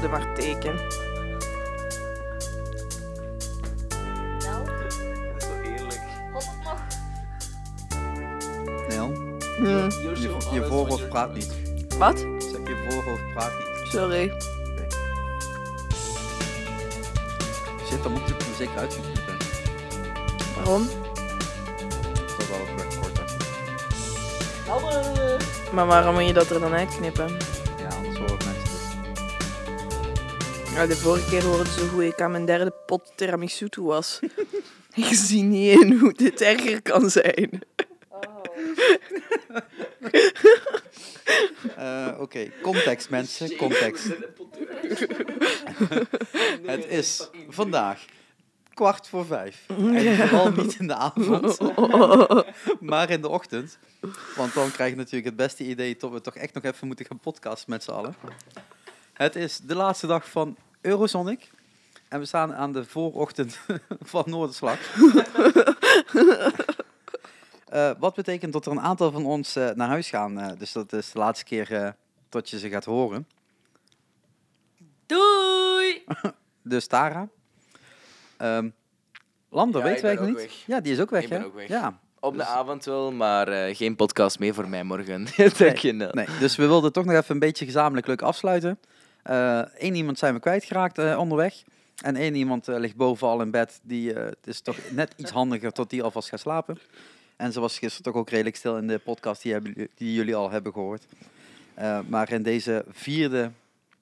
doe er maar teken. Nou, Dat is toch heerlijk. hot het nog? Nel, Hm, je, je voorhoofd praat niet. Wat? Zeg, je voorhoofd praat niet. Sorry. Shit, dan moet je er zeker uitknippen. Waarom? Dat wel ook weg kort is. Hallo. Maar waarom moet je dat er dan uitknippen? Ja, de vorige keer hoorde ze hoe ik aan mijn derde pot tiramisu toe was. ik zie niet in hoe dit erger kan zijn. Oh. Eh, Oké, context mensen, context. Het is vandaag kwart voor vijf. En vooral niet in de avond, maar in de ochtend. Want dan krijg je natuurlijk het beste idee dat we toch echt nog even moeten gaan podcasten met z'n allen. Het is de laatste dag van Eurosonic. En we staan aan de voorochtend van Noorderslag. Eh, wat betekent dat er een aantal van ons eh, naar huis gaan. eh, dus dat is de laatste keer eh, dat je ze gaat horen. Doei! Dus Tara. Ehm Lander, Ja, weten ik wij niet? weg. Ja, die is ook weg, Ik ben hè? ook weg. Ja. Op de Dus- avond wel, maar eh, geen podcast meer voor mij morgen. Wel. Nee, dus we wilden toch nog even een beetje gezamenlijk leuk afsluiten. Eén iemand zijn we kwijtgeraakt eh onderweg. En één iemand eh, ligt bovenal in bed. Die, eh, het is toch net iets handiger tot die alvast gaat slapen. En ze was gisteren toch ook redelijk stil in de podcast die, hebben, jullie- die jullie al hebben gehoord. Eh, maar in deze vierde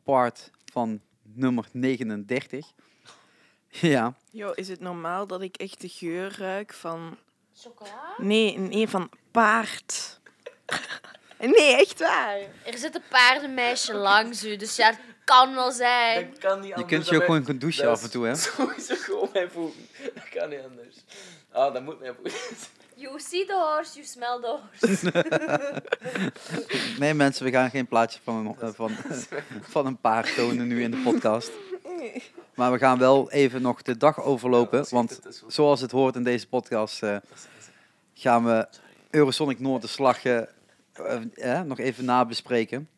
part van nummer 39. Ja, Yo, is het normaal dat ik echt de geur ruik van... Chocola? Nee, nee, van paard. nee, echt waar. Er zit een paardenmeisje langs u, dus ja, kan wel zijn. Dat kan niet je kunt je ook gewoon gaan douchen af en toe, hè? Sowieso gewoon mijn voeten. Dat kan niet anders. Ah, dat moet mijn voeten. You see the horse, you smell the horse. Nee, mensen, we gaan geen plaatje van een, eh, van, van een paard tonen nu in de podcast. Maar we gaan wel even nog de dag overlopen. Want zoals het hoort in deze podcast, eh, gaan we Eurosonic Noorderslag eh, eh, eh, nog even nabespreken.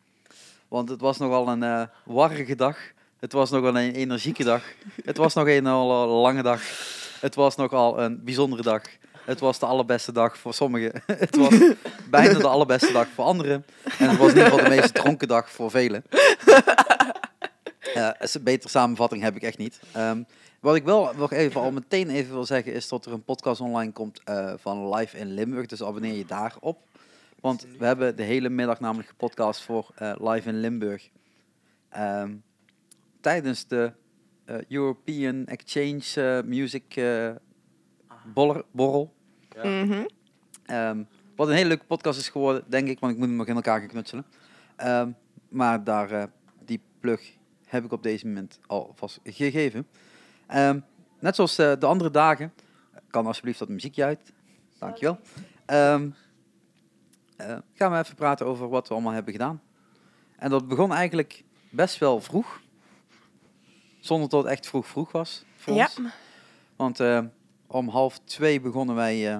Want het was nogal een eh warrige dag. Het was nogal een energieke dag. Het was nog een al een lange dag. Het was nogal een bijzondere dag. Het was de allerbeste dag voor sommigen. Het was bijna de allerbeste dag voor anderen. En het was in ieder geval de meest dronken dag voor velen. Eh, een betere samenvatting heb ik echt niet. Ehm, wat ik wel nog even al meteen even wil zeggen is dat er een podcast online komt eh, van Live in Limburg. Dus abonneer je daarop. Want we hebben de hele middag namelijk gepodcast voor eh, Live in Limburg. Ehm, tijdens de eh, European Exchange eh, Music eh, boller- borrel. Ja. Mhm. Ehm, wat een hele leuke podcast is geworden, denk ik, want ik moet hem nog in elkaar gaan knutselen. Ehm, maar daar, eh, die plug heb ik op deze moment alvast gegeven. Ehm, net zoals de andere dagen, kan alsjeblieft dat muziekje uit. Dankjewel. Ehm eh, gaan we even praten over wat we allemaal hebben gedaan. En dat begon eigenlijk best wel vroeg. Zonder dat het echt vroeg vroeg was voor Ja. ons. Want eh, om half twee begonnen wij eh,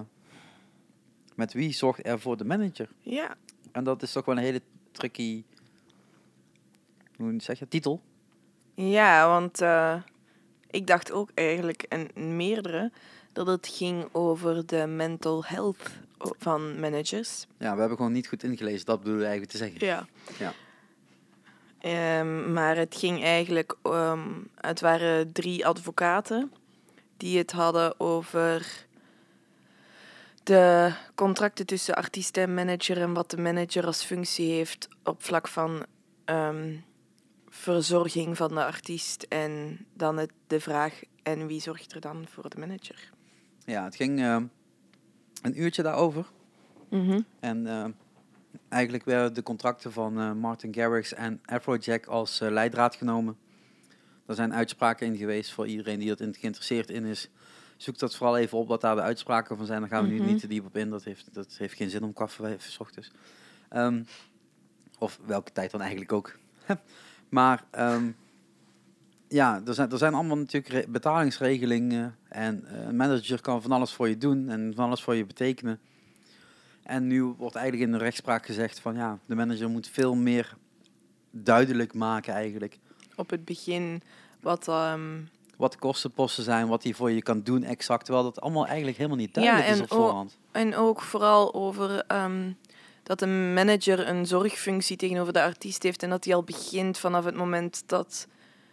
met wie zorgt er voor de manager. Ja. En dat is toch wel een hele tricky, hoe zeg je, titel. Ja, want ik dacht ook eigenlijk, en meerdere, dat het ging over de mental health van managers. Ja, we hebben gewoon niet goed ingelezen, dat bedoel ik eigenlijk te zeggen. Ja. Ja. Ehm, maar het ging eigenlijk, ehm, het waren drie advocaten die het hadden over de contracten tussen artiest en manager en wat de manager als functie heeft op vlak van ehm, verzorging van de artiest en dan het, de vraag en wie zorgt er dan voor de manager? Ja, het ging eh, een uurtje daarover. Mhm. En eh, eigenlijk werden de contracten van eh, Martin Garrix en Afrojack als eh, leidraad genomen. Er zijn uitspraken in geweest voor iedereen die er geïnteresseerd in is. Zoek dat vooral even op wat daar de uitspraken van zijn. Daar gaan we Mhm. nu niet te diep op in. Dat heeft, dat heeft geen zin om kwart voor vijf ochtends. Ehm, of welke tijd dan eigenlijk ook. maar ehm, ja, er zijn, er zijn allemaal natuurlijk re- betalingsregelingen. En eh, een manager kan van alles voor je doen en van alles voor je betekenen. En nu wordt eigenlijk in de rechtspraak gezegd van ja, de manager moet veel meer duidelijk maken eigenlijk op het begin wat... ehm, Wat de kostenposten zijn, wat hij voor je kan doen exact. Terwijl dat allemaal eigenlijk helemaal niet duidelijk Ja, is op voorhand. En ook vooral over ehm, dat een manager een zorgfunctie tegenover de artiest heeft en dat hij al begint vanaf het moment dat...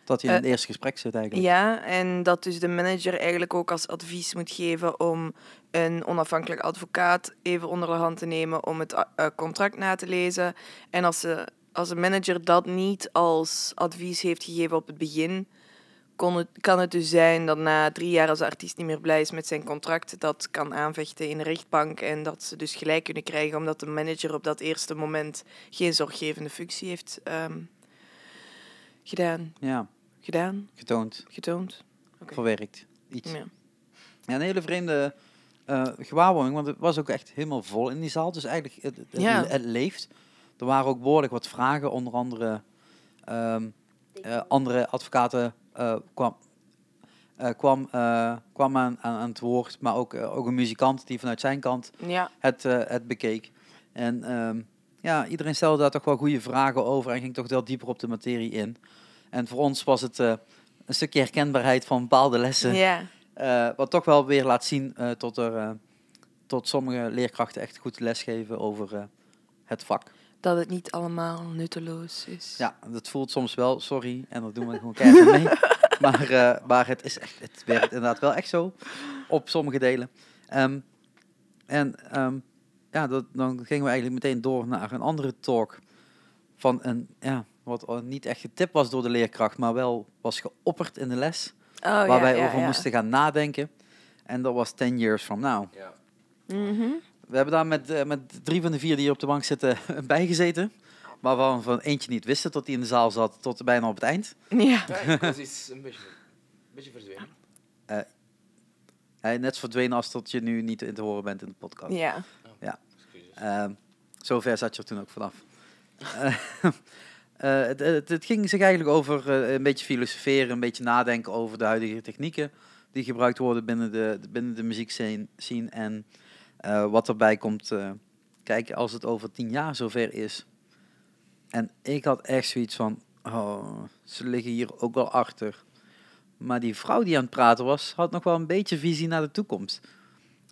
Dat hij in eh, het eerste gesprek zit eigenlijk. Ja, en dat dus de manager eigenlijk ook als advies moet geven om een onafhankelijk advocaat even onder de hand te nemen om het eh, contract na te lezen. En als, ze, als een manager dat niet als advies heeft gegeven op het begin, kon het, kan het dus zijn dat na drie jaar als de artiest niet meer blij is met zijn contract, dat kan aanvechten in de rechtbank en dat ze dus gelijk kunnen krijgen omdat de manager op dat eerste moment geen zorggevende functie heeft ehm, gedaan. Ja, Gedaan? getoond, Getoond? Verwerkt. Iets. Ja. Ja, een hele vreemde eh, gewaarwording, want het was ook echt helemaal vol in die zaal. Dus eigenlijk, het, het, Ja. het leeft. Er waren ook behoorlijk wat vragen, onder andere ehm, eh, andere advocaten eh, kwam, kwam, kwam aan, aan, het woord, maar ook, ook een muzikant die vanuit zijn kant Ja, het, het bekeek. En ehm, ja, iedereen stelde daar toch wel goede vragen over en ging toch wel dieper op de materie in. En voor ons was het eh, een stukje herkenbaarheid van bepaalde lessen. ja. Eh, wat toch wel weer laat zien eh, tot, er, tot sommige leerkrachten echt goed lesgeven over het vak. dat het niet allemaal nutteloos is. Ja, dat voelt soms wel, sorry, en dat doen we gewoon keihard mee. Maar, maar het, is echt, het werkt inderdaad wel echt zo op sommige delen. Ehm, en ehm, ja, dat, dan gingen we eigenlijk meteen door naar een andere talk van een, ja, wat al niet echt getipt was door de leerkracht, maar wel was geopperd in de les, Oh, waar ja, wij ja, over ja. moesten gaan nadenken. En dat was 10 years from now. Ja. Mhm. We hebben daar met, eh, met drie van de vier die hier op de bank zitten bijgezeten. Maar waarvan van eentje niet wisten tot hij in de zaal zat, tot bijna op het eind. Ja. Ja, was iets een beetje, een beetje verdwenen. Hij net verdwenen als tot je nu niet in te horen bent in de podcast. ja. Excuses. Ehm, zover zat je er toen ook vanaf. Eh, het, het, ging zich eigenlijk over eh, een beetje filosoferen, een beetje nadenken over de huidige technieken die gebruikt worden binnen de, binnen de muziekscene scene en eh, wat erbij komt kijken als het over tien jaar zover is. En ik had echt zoiets van, oh, ze liggen hier ook wel achter. Maar die vrouw die aan het praten was, had nog wel een beetje visie naar de toekomst.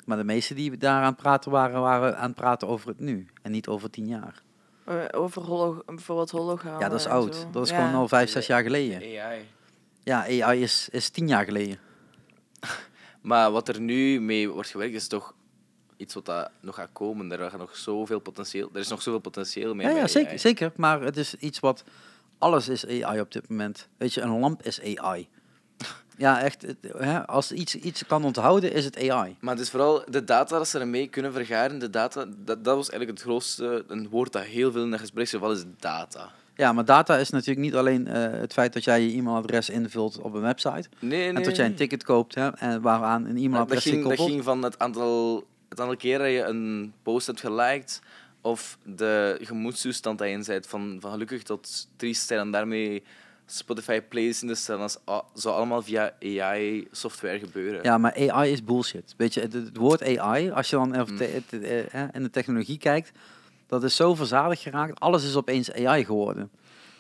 Maar de meesten die daar aan het praten waren, waren aan het praten over het nu en niet over tien jaar. Eh, Over holo bijvoorbeeld hologram. ja, dat is oud. zo. Dat is Ja. gewoon al vijf, zes jaar geleden. AI. Ja, AI is, is tien jaar geleden. Maar wat er nu mee wordt gewerkt, is toch iets wat dat nog gaat komen. Er, gaat nog zoveel potentieel, er is nog zoveel potentieel mee. Ja, ja zeker, AI. zeker. Maar het is iets wat... Alles is AI op dit moment. Weet je, een lamp is AI. Ja, echt. hè, als iets iets kan onthouden, is het AI. Maar het is vooral de data dat ze ermee kunnen vergaren. De data, dat, dat was eigenlijk het grootste een woord dat heel veel in het gesprek zit, is data. Ja, maar data is natuurlijk niet alleen eh, het feit dat jij je e-mailadres invult op een website. Nee, nee. En dat jij een ticket koopt hè, en waaraan een e-mailadres dat, ging, dat koppelt. ging van het aantal, het aantal keer dat je een post hebt geliked of de gemoedstoestand dat je in. Van, van gelukkig tot triest zijn en daarmee Spotify playlists in te stellen. Dat is zou allemaal via AI-software gebeuren. Ja, maar AI is bullshit. Weet je, het, het woord AI, als je dan Mm. eh, in de technologie kijkt, dat is zo verzadigd geraakt. Alles is opeens AI geworden.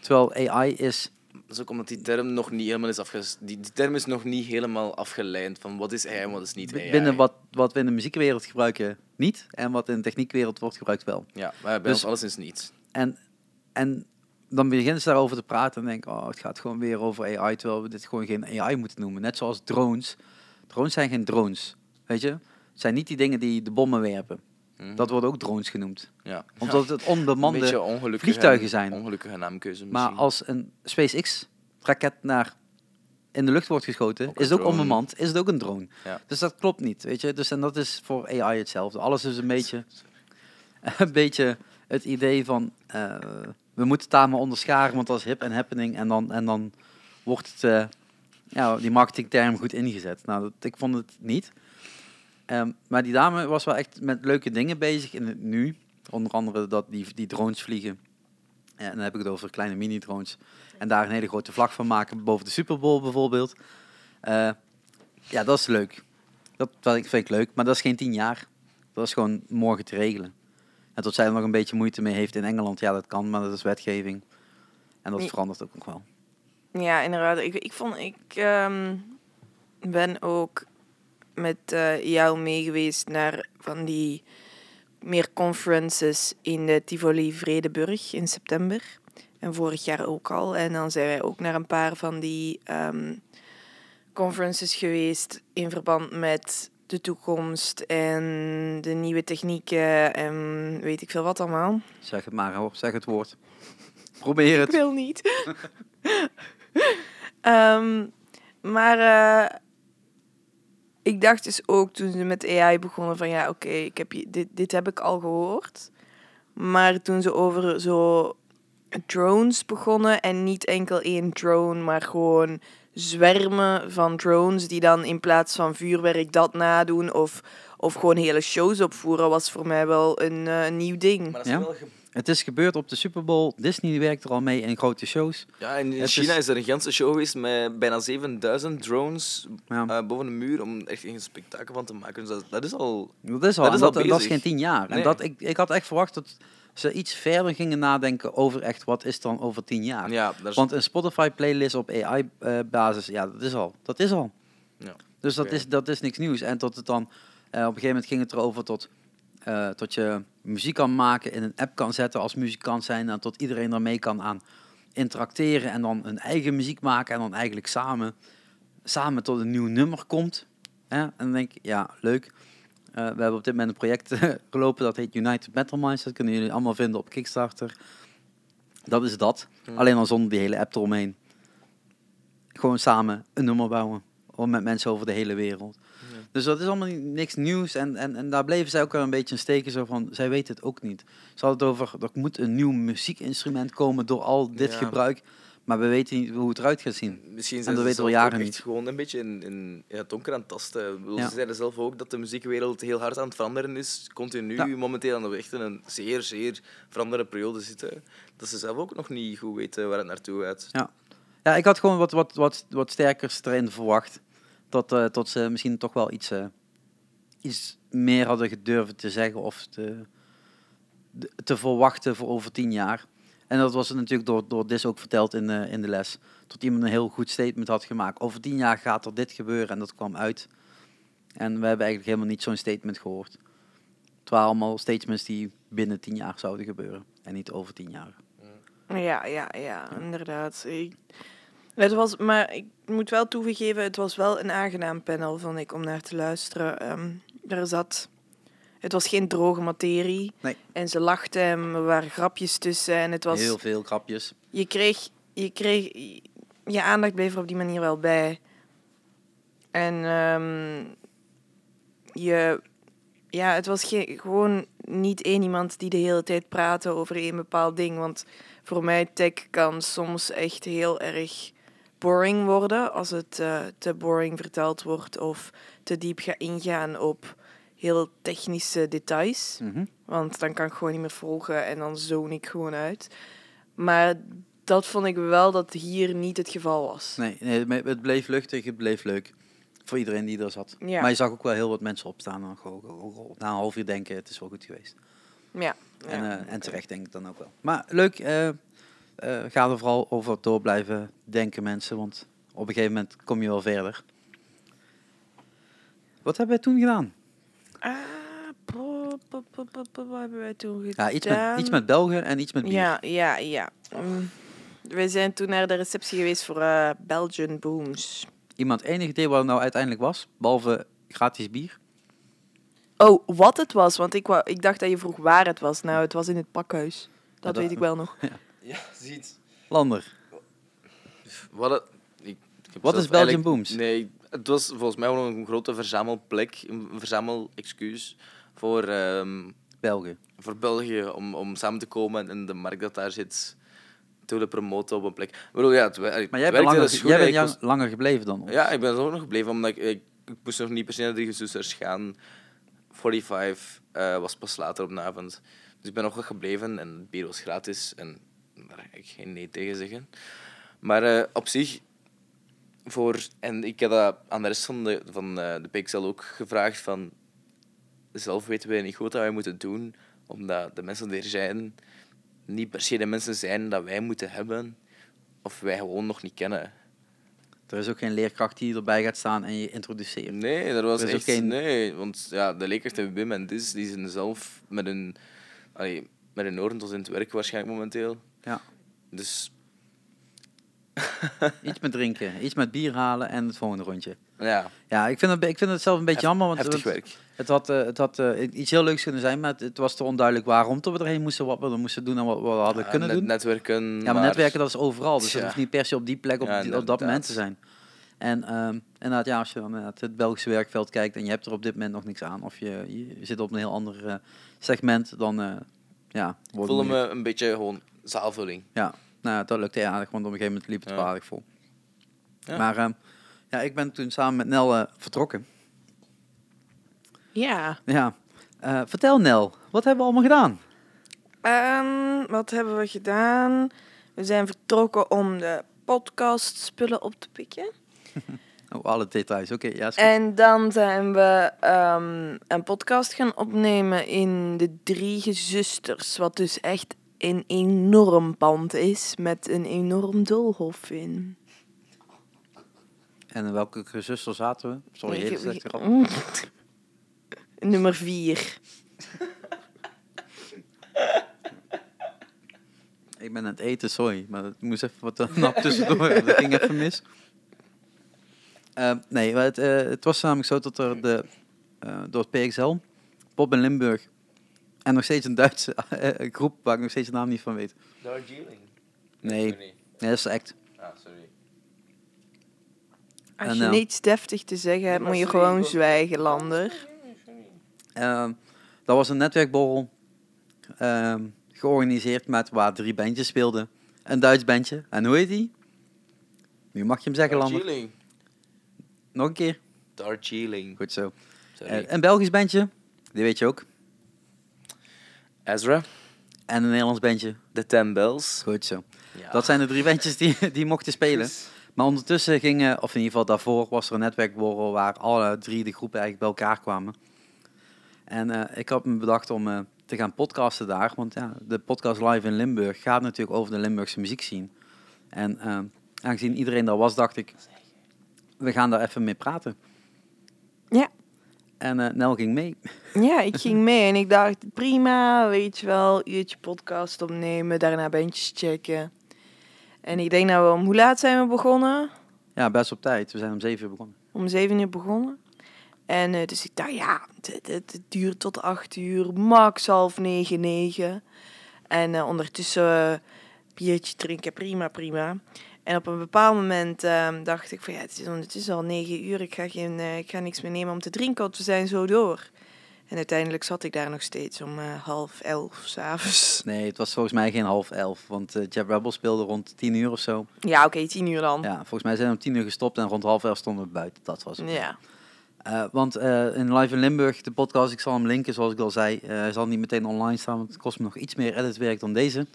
Terwijl AI is Dat is ook omdat die term nog niet helemaal is afges... Die, die term is nog niet helemaal afgeleid van wat is AI en wat is niet AI. binnen wat, wat we in de muziekwereld gebruiken niet. En wat in de techniekwereld wordt gebruikt wel. Ja, maar bij Dus- ons alleszins niet. En, en dan beginnen ze daarover te praten en denken, oh, het gaat gewoon weer over AI, terwijl we dit gewoon geen AI moeten noemen. Net zoals drones. Drones zijn geen drones, weet je? Het zijn niet die dingen die de bommen werpen. Mhm. Dat worden ook drones genoemd. ja. Omdat het onbemande... vliegtuigen zijn. Ongelukkige naamkeuze Maar misschien. als een SpaceX-raket naar in de lucht wordt geschoten, Ook is het ook drone. onbemand, is het ook een drone. Ja. Dus dat klopt niet, weet je. Dus en dat is voor AI hetzelfde. Alles is een beetje, een beetje het idee van, eh, we moeten daar maar onderscharen, want dat is hip en happening. En dan, en dan wordt het, eh, ja, die marketingterm goed ingezet. Nou, dat, ik vond het niet. Ehm, maar die dame was wel echt met leuke dingen bezig in het nu. Onder andere dat die, die drones vliegen. En dan heb ik het over kleine mini-drones. En daar een hele grote vlag van maken boven de Super Bowl bijvoorbeeld. Eh, ja, dat is leuk. Dat ik, vind ik leuk, maar dat is geen tien jaar. Dat is gewoon morgen te regelen. En tot zij er nog een beetje moeite mee heeft in Engeland, ja dat kan, maar dat is wetgeving. En dat verandert ook nog wel. Ja, inderdaad. Ik, ik, vond, ik ehm, ben ook met eh, jou mee geweest naar van die meer conferences in de Tivoli Vredeburg in september. En vorig jaar ook al. En dan zijn wij ook naar een paar van die ehm, conferences geweest in verband met de toekomst en de nieuwe technieken en weet ik veel wat allemaal. Zeg het maar hoor, zeg het woord. Probeer Ik het. wil niet. Ehm, maar eh, ik dacht dus ook toen ze met AI begonnen van ja, oké, ik heb je- dit, dit heb ik al gehoord. Maar toen ze over zo drones begonnen en niet enkel één drone, maar gewoon zwermen van drones die dan in plaats van vuurwerk dat nadoen of, of gewoon hele shows opvoeren, was voor mij wel een eh, nieuw ding. Maar dat is Ja? wel ge- Het is gebeurd op de Super Bowl. Disney werkt er al mee in grote shows. ja, in, Het China is- is... er een ganse show geweest met bijna 7000 drones Ja. eh, boven de muur om echt een spektakel van te maken. Dus dat, dat is al... Dat is al, Dat is al dat, dat is bezig. geen tien jaar. En dat, ik, ik had echt verwacht dat ze iets verder gingen nadenken over echt wat is dan over tien jaar. Ja, is, Want een Spotify playlist op AI-basis, ja, dat is al. Dat is al. Ja. Dus dat, is, dat is niks nieuws. En tot het dan, eh, op een gegeven moment ging het erover tot, eh, tot je muziek kan maken, in een app kan zetten als muzikant zijn, en tot iedereen ermee kan aan interacteren en dan een eigen muziek maken en dan eigenlijk samen, samen tot een nieuw nummer komt. Hè? En dan denk ik, ja, leuk. Eh, we hebben op dit moment een project gelopen dat heet United Metal Minds. Dat kunnen jullie allemaal vinden op Kickstarter. Dat is dat. Hmm. Alleen dan zonder die hele app eromheen. Gewoon samen een nummer bouwen. Met mensen over de hele wereld. Ja. Dus dat is allemaal niks nieuws. En, en, en daar bleven zij ook wel een beetje in steken. Zo van, zij weten het ook niet. Ze hadden het over, er moet een nieuw muziekinstrument komen door al dit Ja. gebruik. Maar we weten niet hoe het eruit gaat zien. Misschien En zijn dat ze weten we zelf jaren niet. gewoon een beetje in, in, in het donker aan het tasten. Bedoel, Ja. Ze zeiden zelf ook dat de muziekwereld heel hard aan het veranderen is. Continu, Ja. momenteel aan de weg in een zeer, zeer veranderende periode zitten. Dat ze zelf ook nog niet goed weten waar het naartoe gaat. Ja, ik had gewoon wat, wat, wat, wat sterkers erin verwacht. Tot, eh, tot ze misschien toch wel iets, iets meer hadden gedurven te zeggen of te, te verwachten voor over tien jaar. En dat was natuurlijk door, door Dis ook verteld in in de les. Tot iemand een heel goed statement had gemaakt. Over tien jaar gaat er dit gebeuren en dat kwam uit. En we hebben eigenlijk helemaal niet zo'n statement gehoord. Het waren allemaal statements die binnen tien jaar zouden gebeuren. En niet over tien jaar. Ja, ja, ja, inderdaad. Het was, maar ik moet wel toegeven, het was wel een aangenaam panel, vond ik, om naar te luisteren. Ehm er zat... Het was geen droge materie. Nee. En ze lachten en er waren grapjes tussen. En het was... Heel veel grapjes. Je kreeg... Je kreeg... Je aandacht bleef er op die manier wel bij. En ehm, je... Ja, het was geen, gewoon niet één iemand die de hele tijd praatte over één bepaald ding. Want voor mij tech kan soms echt heel erg boring worden als het eh, te boring verteld wordt of te diep gaat ingaan op heel technische details. Mhm. Want dan kan ik gewoon niet meer volgen en dan zone ik gewoon uit. Maar dat vond ik wel dat hier niet het geval was. Nee, nee, het bleef luchtig, het bleef leuk. Voor iedereen die er zat. Ja. Maar je zag ook wel heel wat mensen opstaan en gewoon, na een half uur denken, het is wel goed geweest. Ja. En, ja. eh, en terecht denk ik dan ook wel. Maar leuk, eh, eh, ga er vooral over door blijven denken mensen, want op een gegeven moment kom je wel verder. Wat hebben wij toen gedaan? Ah, wat hebben wij toen gedaan? Ja, iets met, iets met Belgen en iets met bier. Ja, ja, ja. Mm. wij zijn toen naar de receptie geweest voor eh, Belgian Booms. Iemand enig idee wat het nou uiteindelijk was, behalve gratis bier? Oh, wat het was, want ik, ik dacht dat je vroeg waar het was. Nou, het was in het pakhuis. Dat weet ik wel nog. Ja, ziet. Lander. Wat, Wat is Belgian Booms? Nee, het was volgens mij gewoon een grote verzamelplek, een verzamelexcuus voor, ehm, Belgen. voor België om, om samen te komen en de markt dat daar zit te willen promoten op een plek. Ik bedoel, ja, het, Maar jij bent, langer, dus goed, jij bent ik jang- was- langer gebleven dan ons. Ja, ik ben ook nog gebleven, omdat ik, ik, ik moest nog niet per se naar de gezusters gaan. 45 eh, was pas later op de avond. Dus ik ben nog wel gebleven en het bier was gratis. En daar ga ik geen nee tegen zeggen. Maar eh, op zich, voor, en ik heb dat aan de rest van de, van, eh, de PXL ook gevraagd, van zelf weten wij niet goed wat wij moeten doen, omdat de mensen die er zijn niet per se de mensen zijn dat wij moeten hebben of wij gewoon nog niet kennen. Er is ook geen leerkracht die erbij gaat staan en je introduceert. Nee, er was Er echt geen- nee, want ja, de leerkracht en Wim en Dis, die zijn zelf met een allee, met een oren tot in het werk waarschijnlijk momenteel. Ja. Dus Iets met drinken, iets met bier halen en het volgende rondje. ja, Ja, ik vind het, ik vind het zelf een beetje Hef- jammer. Want het, werk. het had, eh, het had eh, iets heel leuks kunnen zijn, maar het, het was te onduidelijk waarom dat we erheen moesten, wat we er moesten doen en wat we hadden Ja, kunnen net- doen. Netwerken. Ja, maar netwerken dat is overal. Dus dat Tja. hoeft niet per se op die plek op, Ja, die- op dat moment te zijn. En ehm, inderdaad, ja, als je dan het Belgische werkveld kijkt en je hebt er op dit moment nog niks aan, of je, je zit op een heel ander eh, segment, dan ja, Ik voelde me een beetje gewoon zaalvulling. Ja, nou, dat lukte heel aardig, want op een gegeven moment liep het Ja. wel aardig vol. Ja. Maar ehm, ja, ik ben toen samen met Nel eh, vertrokken. Ja. Ja, Eh, vertel Nel, wat hebben we allemaal gedaan? Ehm, wat hebben we gedaan? We zijn vertrokken om de podcastspullen op te pikken. Oh, alle details, oké. ja. En dan zijn we ehm, een podcast gaan opnemen in de Drie Gezusters. Wat dus echt een enorm pand is met een enorm doolhof in. En in welke zuster zaten we? Sorry. Nummer vier. Ik ben aan het eten, sorry. Maar het moest even wat eh, nap tussendoor. dat ging even mis. Eh, nee, maar het, eh, het was namelijk zo dat er de, door het PXL, Pop in Limburg, en nog steeds een Duitse eh, groep waar ik nog steeds de naam niet van weet. Darjeeling. Nee, nee dat is act. Ah, sorry. Als En, je eh, niets deftig te zeggen hebt, moet je gewoon zwijgen, lander. Ehm, dat was een netwerkborrel ehm, georganiseerd met waar drie bandjes speelden. Een Duits bandje. En hoe heet die? Nu mag je hem zeggen, Lander. Darjeeling. Nog een keer. Darjeeling. Goed zo. Sorry. Eh, een Belgisch bandje. Die weet je ook. Ezra. En een Nederlands bandje. De Ten Bells. Goed zo. Ja. Dat zijn de drie bandjes die, die mochten spelen. Maar ondertussen gingen, of in ieder geval daarvoor, was er een netwerkborrel waar alle drie de groepen eigenlijk bij elkaar kwamen. En eh, ik had me bedacht om eh, te gaan podcasten daar. Want ja, de podcast live in Limburg gaat natuurlijk over de Limburgse muziek zien. En eh, aangezien iedereen daar was, dacht ik, we gaan daar even mee praten. En eh, Nel ging mee. Ja, ik ging mee en ik dacht, prima, weet je wel, uurtje podcast opnemen, daarna bandjes checken. En ik denk nou, om hoe laat zijn we begonnen? Ja, best op tijd. We zijn om zeven uur begonnen. Om zeven uur begonnen. En eh, dus ik dacht, ja, het, duurt tot acht uur, max half negen, negen. En eh, ondertussen biertje drinken, prima, prima. En op een bepaald moment ehm, dacht ik van, ja, het is, het is al negen uur, ik ga, geen, eh, ik ga niks meer nemen om te drinken, want we zijn zo door. En uiteindelijk zat ik daar nog steeds om eh, half elf s'avonds. Nee, het was volgens mij geen half elf. Want eh Jeff Rebel speelde rond tien uur of zo. Ja, oké, tien uur dan. Ja, volgens mij zijn we om tien uur gestopt en rond half elf stonden we buiten. Dat was het. Ja. Want in Live in Limburg, de podcast, ik zal hem linken zoals ik al zei. Hij zal niet meteen online staan, want het kost me nog iets meer editwerk dan deze.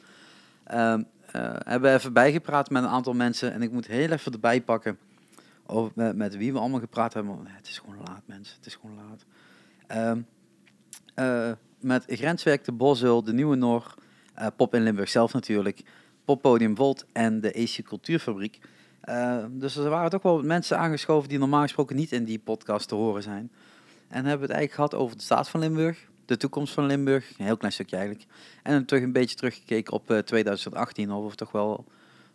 Ehm, eh, hebben even bijgepraat met een aantal mensen en ik moet heel even erbij pakken over, met, wie we allemaal gepraat hebben. Het is gewoon laat mensen, het is gewoon laat. Ehm, eh, met Grenswerk, de Boshul, de Nieuwe Noor, eh, Pop in Limburg zelf natuurlijk, Poppodium Volt en de AC Cultuurfabriek. Eh, dus er waren toch wel mensen aangeschoven die normaal gesproken niet in die podcast te horen zijn. En hebben het eigenlijk gehad over de staat van Limburg, de toekomst van Limburg, een heel klein stukje eigenlijk. En dan terug een beetje teruggekeken op eh, 2018, of toch wel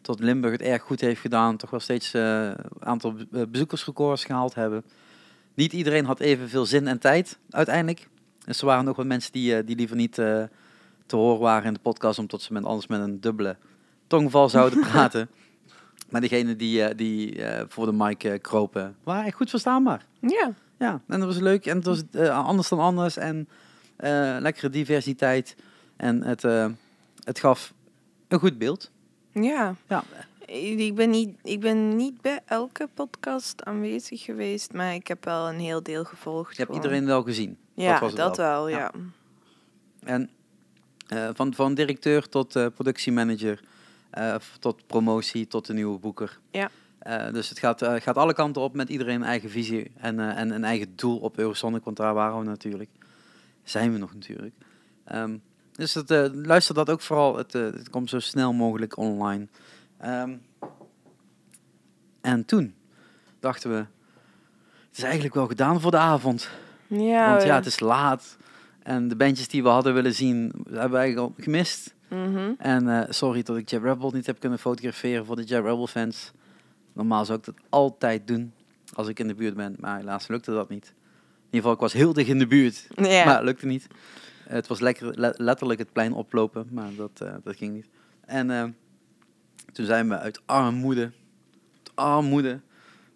tot Limburg het erg goed heeft gedaan, toch wel steeds eh, een aantal be- eh, bezoekersrecords gehaald hebben. Niet iedereen had evenveel zin en tijd uiteindelijk. Dus er waren nog wat mensen die, eh, die liever niet eh, te horen waren in de podcast, omdat ze met, anders met een dubbele tongval zouden praten. Maar degene die, eh, die eh, voor de mic eh, kropen, waren echt goed verstaanbaar. Ja. Ja, en dat was leuk. En het was eh, anders dan anders. En eh, lekkere diversiteit. En het, eh, het gaf een goed beeld. Ja. Ja, Ik ben, niet, ik ben niet bij elke podcast aanwezig geweest, maar ik heb wel een heel deel gevolgd. je hebt iedereen wel gezien. Ja, was dat, wel. Ja. ja. En eh, van, van directeur tot eh, productiemanager, eh, tot promotie, tot de nieuwe boeker. Ja. Eh, dus het gaat, eh, gaat alle kanten op met iedereen een eigen visie en, eh, en een eigen doel op Eurosonic, want daar waren we natuurlijk. Zijn we nog natuurlijk. Ehm, dus het, eh, luister dat ook vooral, het, eh, het komt zo snel mogelijk online. Ehm, En toen dachten we, het is eigenlijk wel gedaan voor de avond. Ja, Want ja, het is laat. En de bandjes die we hadden willen zien, hebben we eigenlijk al gemist. Mhm. En eh, sorry dat ik Jab Rebel niet heb kunnen fotograferen voor de Jab Rebel fans. Normaal zou ik dat altijd doen als ik in de buurt ben. Maar helaas lukte dat niet. In ieder geval, ik was heel dicht in de buurt. Ja. Maar het lukte niet. Het was lekker, le- letterlijk het plein oplopen, maar dat, eh, dat ging niet. En eh, toen zijn we uit armoede, uit armoede,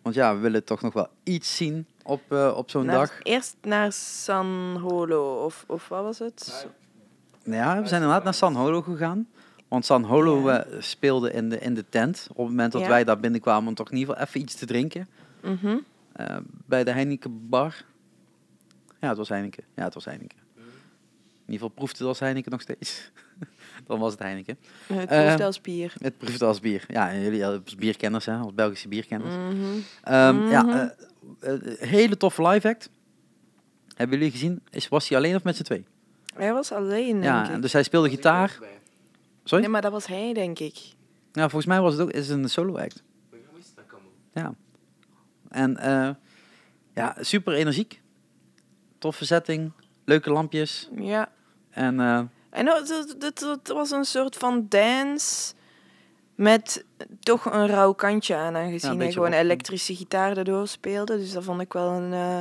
want ja, we willen toch nog wel iets zien op, eh, op zo'n Naar- dag. Eerst naar San Holo, of, of wat was het? Ja, we zijn inderdaad naar San Holo gegaan. Want San Holo Ja. eh, speelde in de, in de tent. Op het moment dat Ja. wij daar binnenkwamen om toch in ieder geval even iets te drinken. Mhm. eh, bij de Heineken bar. Ja, het was Heineken. Ja, het was Heineken. In ieder geval proefde het als Heineken nog steeds. Dan was het Heineken. Het Eh, proeft als bier. Het proefde als bier. Ja, en jullie als bierkenners, hè, als Belgische bierkenners. Ehm, Ja, Mhm. eh, eh, hele toffe live act. Hebben jullie gezien? Is, was hij alleen of met z'n twee? Hij was alleen, denk Ja, ik. dus hij speelde gitaar. Sorry? Nee, maar dat was hij, denk ik. Ja, volgens mij was het ook is het een solo act. Ja. En eh, ja, super energiek. Toffe setting. Leuke lampjes. Ja. En eh, En het, was een soort van dance met toch een rauw kantje aan, Ja, aangezien hij beetje gewoon elektrische gitaar erdoor speelde. Dus dat vond ik wel een, eh,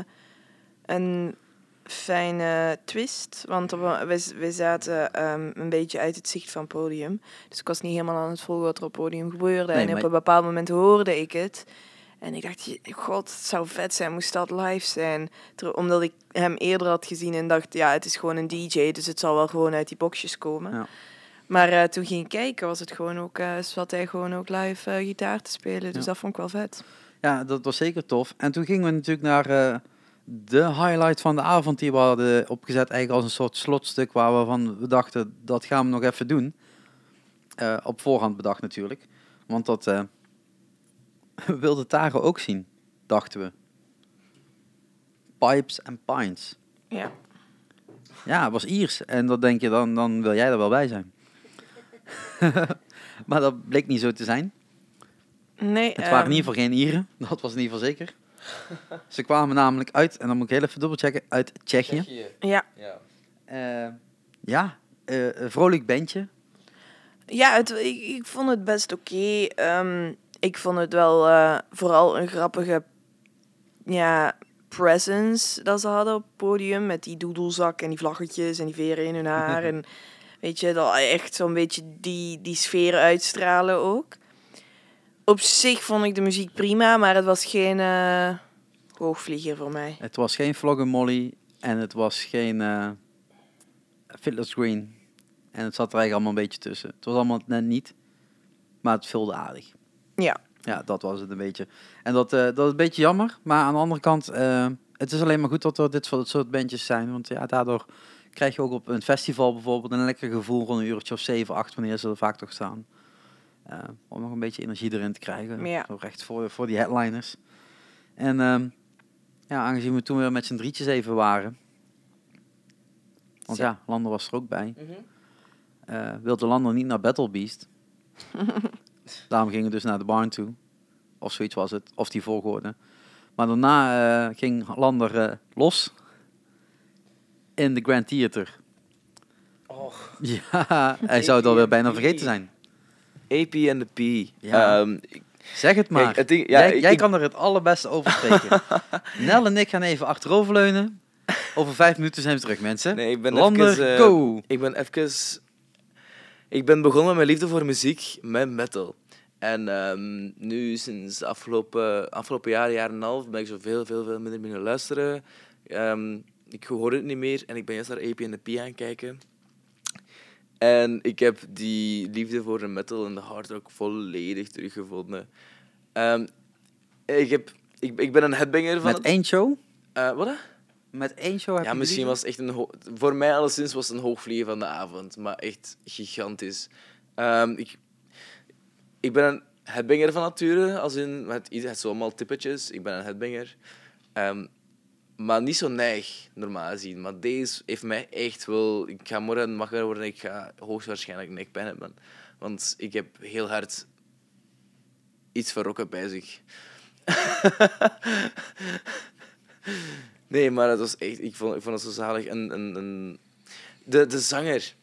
een fijne twist. Want wa- we, we zaten ehm, een beetje uit het zicht van het podium. Dus ik was niet helemaal aan het volgen wat er op het podium gebeurde. Nee, en op maar- een bepaald moment hoorde ik het. En ik dacht, god, het zou vet zijn, moest dat live zijn. Omdat ik hem eerder had gezien en dacht, ja, het is gewoon een DJ, dus het zal wel gewoon uit die boxjes komen. Ja. Maar eh, toen ging ik kijken, was het gewoon ook, eh, zat hij gewoon ook live eh, gitaar te spelen. Dus Ja. dat vond ik wel vet. ja, dat was zeker tof. En toen gingen we natuurlijk naar de highlight van de avond die we hadden opgezet. Eigenlijk als een soort slotstuk waar we van we dachten, dat gaan we nog even doen. Op voorhand bedacht natuurlijk. Want dat we wilden Taro ook zien, dachten we. Pipes and Pines. Ja. Ja, het was Iers. En dan denk je, dan, dan wil jij er wel bij zijn. maar dat bleek niet zo te zijn. Nee, Het waren ehm, in ieder geval geen Ieren. Dat was in ieder geval zeker. Ze kwamen namelijk uit, en dan moet ik heel even dubbelchecken, uit Tsjechië. Ja, Ja. Eh, ja, eh, een vrolijk bandje. ja het, ik, ik vond het best oké. Ehm, ik vond het wel eh, vooral een grappige ja, presence dat ze hadden op het podium. Met die doedelzak en die vlaggetjes en die veren in hun haar. en weet je, dat echt zo'n beetje die, die sfeer uitstralen ook. Op zich vond ik de muziek prima, maar het was geen eh, hoogvlieger voor mij. Het was geen Vloggen Molly en het was geen eh Fiddler's Green. En het zat er eigenlijk allemaal een beetje tussen. Het was allemaal net niet, maar het vulde aardig. Ja. Ja, dat was het een beetje. En dat, eh, dat is een beetje jammer. Maar aan de andere kant, eh, het is alleen maar goed dat er dit soort soort bandjes zijn. Want ja, daardoor krijg je ook op een festival bijvoorbeeld een lekker gevoel rond een uurtje of 7, 8 wanneer ze er vaak toch staan. Eh, om nog een beetje energie erin te krijgen. Ja. Zo recht voor, voor die headliners. En ehm, ja, aangezien we toen weer met z'n drietjes even waren. Want ja, Lander was er ook bij. eh, wilde Lander niet naar Battle Beast. Daarom gingen we dus naar de barn toe. Of zoiets was het. Of die volgorde. Maar daarna eh, ging Lander eh, los. In de Grand Theater. Och. Ja, hij zou het alweer bijna vergeten zijn. AP en de P. Ja. Ehm, Zeg het maar. Kijk, het ding- ja, jij ik- jij kan er het allerbeste over spreken. Nel en ik gaan even achteroverleunen. Over vijf minuten zijn we terug, mensen. nee, ik ben Lander, even... eh, go! Ik ben even... Ik ben begonnen met mijn liefde voor muziek met metal. En ehm, nu, sinds de afgelopen, afgelopen jaar, jaar en een half, ben ik zo veel, veel, veel minder beginnen luisteren. Ehm, ik hoor het niet meer en ik ben juist naar AP en de P kijken. En ik heb die liefde voor de metal en de hard rock volledig teruggevonden. Ehm, ik, heb, ik, ik ben een headbanger van Met het... één show? Eh, wat? Met één show heb Ja, je misschien was het echt een... ho- Voor mij alleszins was het een hoogvlieger van de avond. Maar echt gigantisch. Ehm, ik, ik ben een headbanger van nature. Als in, het, het is zo allemaal tippetjes. Ik ben een headbanger. Ehm, maar niet zo neig, normaal gezien. Maar deze heeft mij echt wel... Ik ga morgen wakker worden en ik ga hoogstwaarschijnlijk nekpijn hebben. Want ik heb heel hard iets van rocken bij zich. nee, maar het was echt, ik vond, ik vond het zo zalig. En, en, en de, de zanger.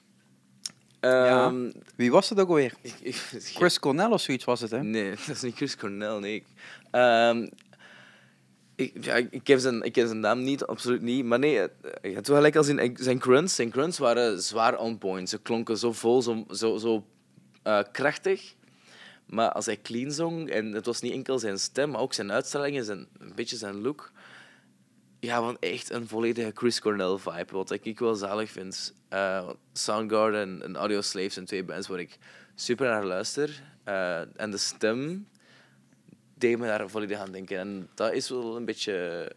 Ja. Ehm, Wie was het ook alweer? ik, ik, Chris Cornell of zoiets was het, hè? Nee, dat is niet Chris Cornell, nee. Ik, Ehm, ik, ja, ik, heb zijn, ik ken zijn naam niet, absoluut niet. Maar nee, het- je wel gelijk als in ik- zijn grunts. Zijn grunts waren zwaar on point. Ze klonken zo vol, zo, zo, zo eh, krachtig. Maar als hij clean zong, en het was niet enkel zijn stem, maar ook zijn uitstraling en zijn, een beetje zijn look. Ja, want echt een volledige Chris Cornell vibe, wat ik wel zalig vind. Eh, Soundgarden en Audio Slave zijn twee bands waar ik super naar luister. Eh, en de stem deed me daar volledig aan denken. En dat is wel een beetje...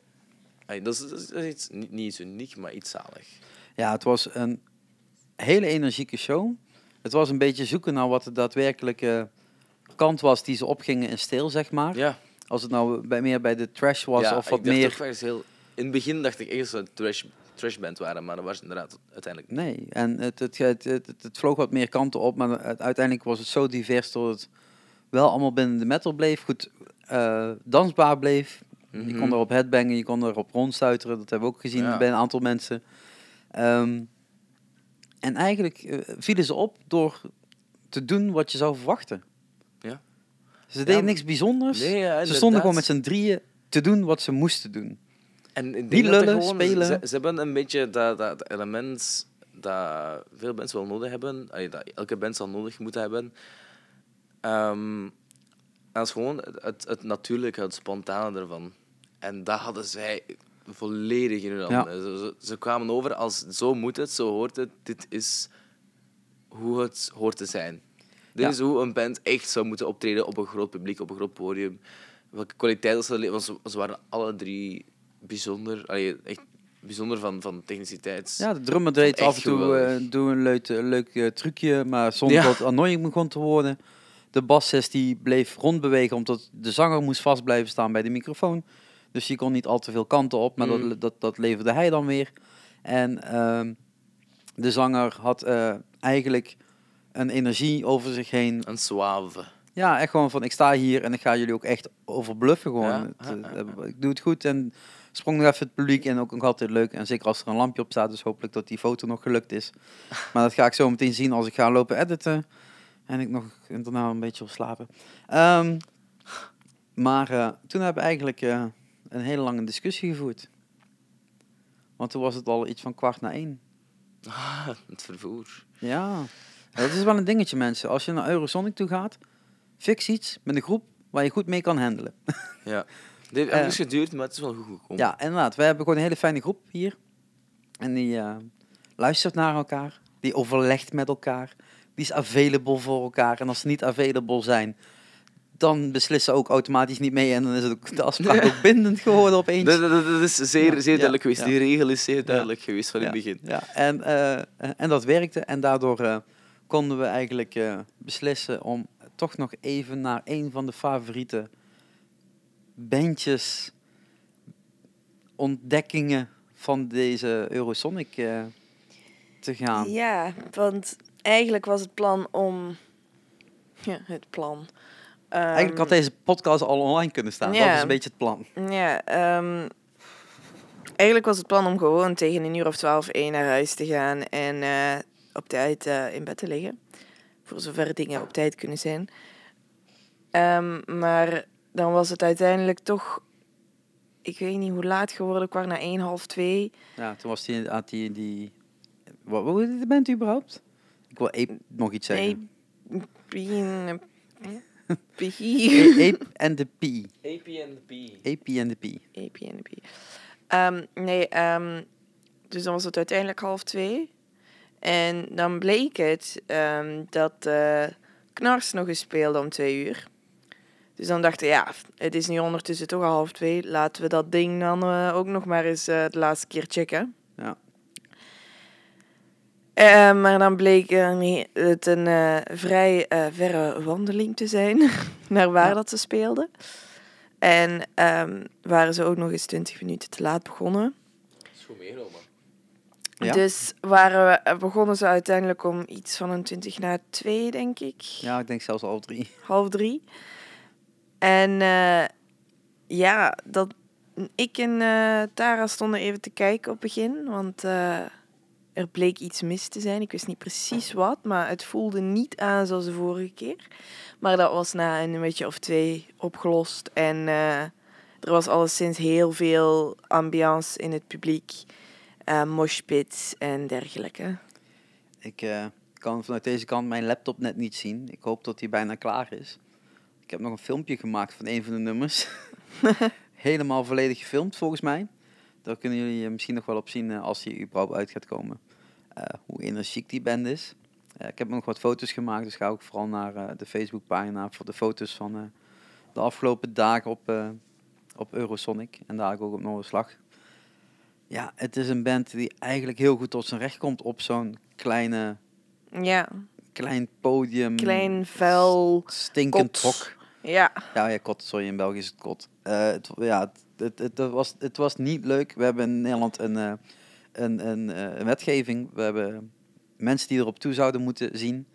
Dat, is, dat iets, niet, niet iets uniek, maar iets zalig. Ja, het was een hele energieke show. Het was een beetje zoeken naar wat de daadwerkelijke kant was die ze opgingen in stijl, zeg maar. Ja, Als het nou bij, meer bij de trash was ja of wat meer... toch heel... In het begin dacht ik echt dat ze een trash, trashband waren, maar dat was inderdaad uiteindelijk niet. Nee, en het, het, het, het, het, het vloog wat meer kanten op, maar uiteindelijk was het zo divers dat het wel allemaal binnen de metal bleef, goed eh, dansbaar bleef. Je Mhm. kon erop headbangen, je kon erop rondstuiteren, dat hebben we ook gezien Ja. bij een aantal mensen. Ehm, en eigenlijk eh, vielen ze op door te doen wat je zou verwachten. Ja. Ze deden niks bijzonders. Nee, ja, ze stonden gewoon met z'n drieën te doen wat ze moesten doen. En ik denk Niet lullen, gewoon- spelen. Ze, ze hebben een beetje dat, dat, element dat veel bands wel nodig hebben, allee, dat elke band zal nodig moeten hebben. En dat is gewoon het, natuurlijke, het spontane ervan. En dat hadden zij volledig in hun Ja. handen. Ze, ze, ze kwamen over als zo moet het, zo hoort het, dit is hoe het hoort te zijn. Dit Ja. is hoe een band echt zou moeten optreden op een groot publiek, op een groot podium. Welke kwaliteit ze leveren. Ze waren alle drie bijzonder, allee, echt bijzonder van, van techniciteit. Ja, de drummer deed af en toe eh, doe een leuk, leuk eh, trucje, maar zonder Ja. dat het annoying begon te worden. De bassist die bleef rondbewegen omdat de zanger moest vast blijven staan bij de microfoon. Dus die kon niet al te veel kanten op, maar Mm. dat, dat, dat leverde hij dan weer. En ehm, de zanger had eh, eigenlijk een energie over zich heen. Een suave. Ja, echt gewoon van ik sta hier en ik ga jullie ook echt overbluffen gewoon. Ja, ja, eh, Ik doe het goed en sprong nog even het publiek in, ook nog altijd leuk. En zeker als er een lampje op staat, dus hopelijk dat die foto nog gelukt is. Maar dat ga ik zo meteen zien als ik ga lopen editen. En ik nog daarna een beetje op slapen. Ehm, maar eh, toen hebben we eigenlijk eh, een hele lange discussie gevoerd. Want toen was het al iets van kwart na één. Ah, het vervoer. Ja, dat is wel een dingetje mensen. Als je naar Eurosonic toe gaat, fix iets met een groep waar je goed mee kan handelen. Ja. Het heeft Eh. even geduurd, maar het is wel goed gekomen. Ja, inderdaad. We hebben gewoon een hele fijne groep hier. En die eh, luistert naar elkaar. Die overlegt met elkaar. Die is available voor elkaar. En als ze niet available zijn, dan beslissen ze ook automatisch niet mee. En dan is het ook, de afspraak ook bindend geworden opeens. Dat, dat, dat is zeer, zeer duidelijk geweest. Die regel is zeer duidelijk geweest van in het begin. Ja, en, eh, en dat werkte. En daardoor konden we eigenlijk beslissen om toch nog even naar een van de favoriete bandjes, ontdekkingen van deze Eurosonic eh, te gaan. Ja, want eigenlijk was het plan om... Ja, het plan. Eigenlijk had Ehm, deze podcast al online kunnen staan. Dat ja. is een beetje het plan. Ja, ehm, eigenlijk was het plan om gewoon tegen een uur of twaalf één naar huis te gaan en eh, op tijd eh, in bed te liggen. Voor zover dingen op tijd kunnen zijn. Ehm, maar dan was het uiteindelijk toch, ik weet niet hoe laat geworden, kwart na één, half twee. Ja, toen was die, had die, die wat, de band überhaupt? Ik wil Ape nog iets zeggen. Pien, A- Pie. Ape and the P. Ape and the P. APNP. Ehm, nee, ehm, dus dan was het uiteindelijk half twee. En dan bleek het ehm, dat eh Knars nog eens speelde om twee uur. Dus dan dachten we, ja, het is nu ondertussen toch al half twee. Laten we dat ding dan eh, ook nog maar eens eh, de laatste keer checken. Ja. Eh, maar dan bleek het een eh, vrij eh, verre wandeling te zijn naar waar Ja. dat ze speelden. En ehm, waren ze ook nog eens 20 minuten te laat begonnen. Dat is goed meegenomen. Ja. Dus waren we, begonnen ze uiteindelijk om iets van een 20 na 2, denk ik. ja, ik denk zelfs al drie. Half drie. En eh, ja, dat, ik en eh, Tara stonden even te kijken op het begin, want eh, er bleek iets mis te zijn. Ik wist niet precies wat, maar het voelde niet aan zoals de vorige keer. Maar dat was na een beetje of twee opgelost. En er was alleszins heel veel ambiance in het publiek, moshpits en dergelijke. Ik kan vanuit deze kant mijn laptop net niet zien. Ik hoop dat hij bijna klaar is. Ik heb nog een filmpje gemaakt van een van de nummers. Helemaal volledig gefilmd volgens mij. Daar kunnen jullie misschien nog wel op zien eh, als hij überhaupt uit gaat komen. Eh, hoe energiek die band is. Eh, ik heb nog wat foto's gemaakt, dus ga ook vooral naar eh, de Facebookpagina voor de foto's van de afgelopen dagen op, op Eurosonic. En daar ook op Noorderslag. Ja, het is een band die eigenlijk heel goed tot zijn recht komt op zo'n kleine Ja, klein podium. klein, vuil. Stinkend hok. Ja, Ja, ja, kot. Sorry, in België is het kot. Eh, het, ja, het, het, het, was, het was niet leuk. We hebben in Nederland een, eh, een, een, eh, een wetgeving. We hebben mensen die erop toe zouden moeten zien.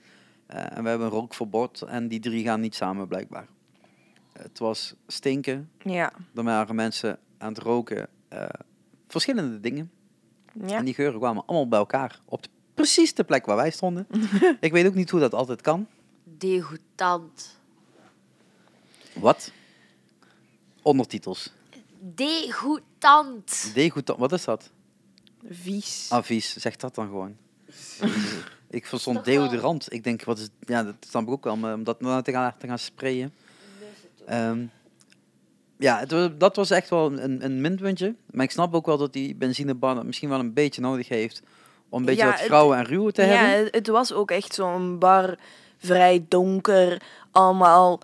Eh, en we hebben een rookverbod. En die drie gaan niet samen, blijkbaar. Het was stinken. ja, Er waren mensen aan het roken. eh, verschillende dingen. ja. En die geuren kwamen allemaal bij elkaar. Op de- precies de plek waar wij stonden. Ik weet ook niet hoe dat altijd kan. Degoutant. Wat? Ondertitels. Degoutant. Degoutant, wat is dat? Vies. Advies, zeg dat dan gewoon. ik verstond wel- deodorant. Ik denk, wat is... Ja, dat snap ik ook wel, maar om dat nou te gaan, te gaan sprayen. Ehm, ja, het, dat was echt wel een, een minpuntje. Maar ik snap ook wel dat die benzinebar dat misschien wel een beetje nodig heeft... om een beetje Ja, wat het- grauwe en ruwe te ja, hebben. het, het was ook echt zo'n bar, vrij donker, allemaal...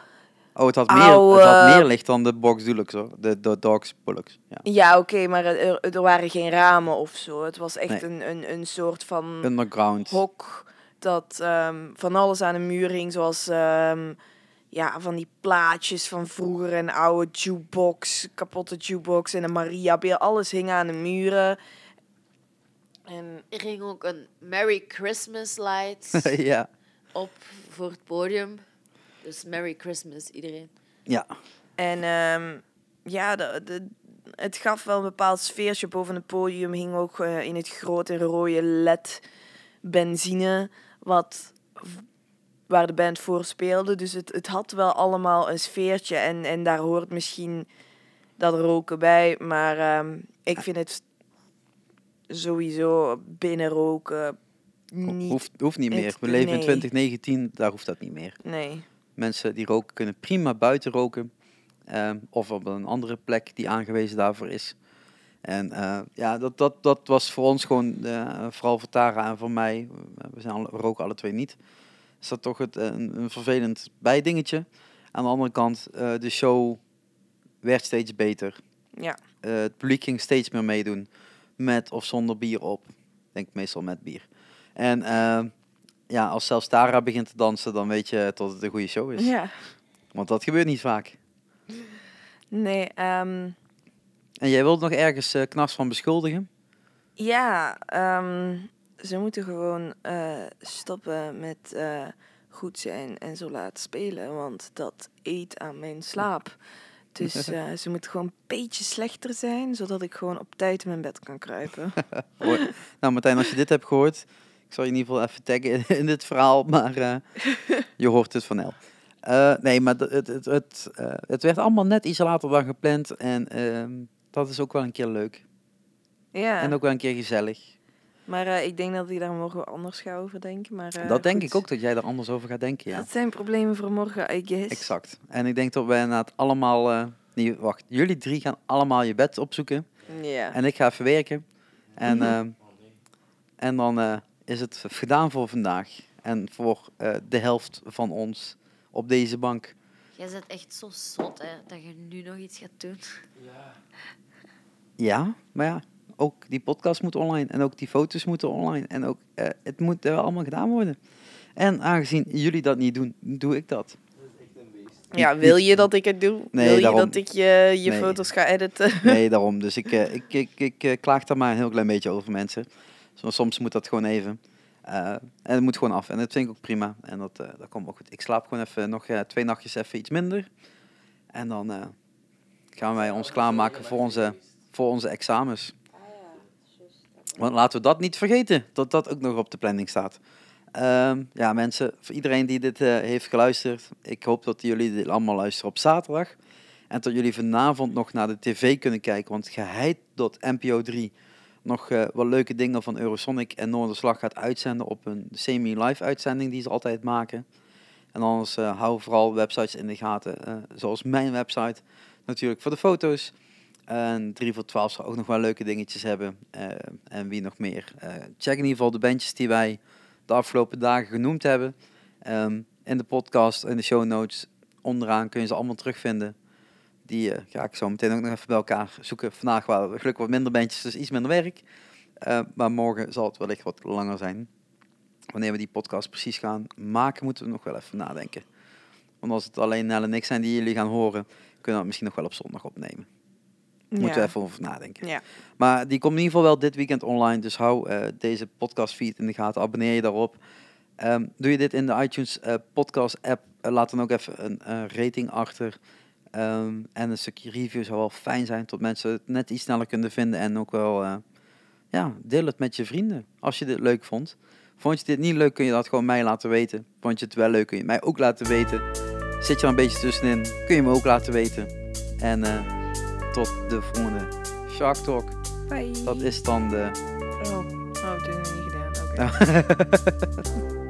Oh, het had, meer, het had meer licht dan de Box Deluxe, hoor. De, de Dogs Bullocks. Ja. Ja, oké, maar er, er waren geen ramen of zo. Het was echt Nee. een, een, een soort van Underground. hok dat ehm, van alles aan de muur hing, zoals ehm, ja, van die plaatjes van vroeger, een oude jukebox, kapotte jukebox en een Mariabeel. Alles hing aan de muren. En Er ging ook een Merry Christmas light ja. op voor het podium. Dus Merry Christmas iedereen. ja. En ehm, ja, de, de, het gaf wel een bepaald sfeertje. Boven het podium hing ook eh, in het grote rode LED benzine, wat, waar de band voor speelde. Dus het, het had wel allemaal een sfeertje. En, en daar hoort misschien dat roken bij. Maar ehm, ik vind het sowieso binnen roken niet... Hoeft, hoeft niet het- meer. We leven in nee. 2019, daar hoeft dat niet meer. Nee. Mensen die roken kunnen prima buiten roken. ehm, of op een andere plek die aangewezen daarvoor is. En eh, ja, dat, dat, dat was voor ons gewoon, eh, vooral voor Tara en voor mij, we, zijn alle, we roken alle twee niet. Is dat toch het, een, een vervelend bijdingetje. Aan de andere kant, eh, de show werd steeds beter. Ja. Het publiek ging steeds meer meedoen. Met of zonder bier op. Ik denk meestal met bier. En eh, ja, als zelfs Tara begint te dansen, dan weet je dat het een goede show is. Ja. Want dat gebeurt niet vaak. Nee, ehm, En jij wilt nog ergens knars van beschuldigen? Ja, ehm, ze moeten gewoon eh, stoppen met eh, goed zijn en zo laat spelen, want dat eet aan mijn slaap. Dus ze moeten gewoon een beetje slechter zijn, zodat ik gewoon op tijd in mijn bed kan kruipen. Nou Martijn, als je dit hebt gehoord, ik zal je in ieder geval even taggen in, dit verhaal, maar eh, je hoort het van El. Eh, nee, maar het, het, het, eh, het werd allemaal net iets later dan gepland en ehm, dat is ook wel een keer leuk. Ja, En ook wel een keer gezellig. maar ik denk dat ik daar morgen anders ga over denken. Maar, dat denk goed. ik ook, dat jij er anders over gaat denken, ja. Dat zijn problemen voor morgen, I guess. Exact. En ik denk dat wij inderdaad allemaal... eh nee, wacht. Jullie drie gaan allemaal je bed opzoeken. Ja. En ik ga even werken. En, Mhm. ehm, en dan is het gedaan voor vandaag. En voor eh, de helft van ons op deze bank. Jij bent echt zo zot hè, dat je nu nog iets gaat doen. Ja, maar ja, ook die podcast moet online. En ook die foto's moeten online. En ook, eh, het moet wel allemaal gedaan worden. En aangezien jullie dat niet doen, doe ik dat. ja, wil je dat ik het doe? Nee, wil je daarom. dat ik je, je Nee. foto's ga editen? Nee, daarom. Dus ik, eh, ik, ik, ik klaag daar maar een heel klein beetje over mensen. Soms, moet dat gewoon even. Eh, en het moet gewoon af. En dat vind ik ook prima. En dat, eh, dat komt ook goed. Ik slaap gewoon even nog eh, twee nachtjes even iets minder. En dan gaan wij ons klaarmaken voor onze, voor onze examens. Want laten we dat niet vergeten, dat dat ook nog op de planning staat. Ehm, ja, mensen, voor iedereen die dit heeft geluisterd, ik hoop dat jullie dit allemaal luisteren op zaterdag. En dat jullie vanavond nog naar de tv kunnen kijken, want geheid.npo 3 nog eh, wat leuke dingen van Eurosonic en Noorderslag gaat uitzenden op een semi-live uitzending die ze altijd maken. En anders eh, hou vooral websites in de gaten, eh, zoals mijn website, natuurlijk voor de foto's. En 3 voor 12 zal ook nog wel leuke dingetjes hebben. En wie nog meer. Check in ieder geval de bandjes die wij de afgelopen dagen genoemd hebben. Ehm, in de podcast, in de show notes, onderaan kun je ze allemaal terugvinden. Die eh, ga ik zo meteen ook nog even bij elkaar zoeken. Vandaag waren we gelukkig wat minder bandjes, dus iets minder werk. Eh, maar morgen zal het wellicht wat langer zijn. Wanneer we die podcast precies gaan maken, moeten we nog wel even nadenken. Want als het alleen Nel en ik zijn die jullie gaan horen, kunnen we het misschien nog wel op zondag opnemen. Moeten we even over nadenken. Ja. Maar die komt in ieder geval wel dit weekend online. Dus hou eh, deze podcast feed in de gaten. Abonneer je daarop. Ehm, doe je dit in de iTunes podcast app. laat dan ook even een rating achter. Ehm, en een stukje review zou wel fijn zijn. Tot mensen het net iets sneller kunnen vinden. En ook wel, eh, ja, deel het met je vrienden. Als je dit leuk vond. Vond je dit niet leuk, kun je dat gewoon mij laten weten. Vond je het wel leuk, kun je mij ook laten weten. Zit je er een beetje tussenin, kun je me ook laten weten. En eh, tot de volgende Shark Talk. Bye. Dat is dan de. Oh, oh, dat hebben we nog niet gedaan. Oké.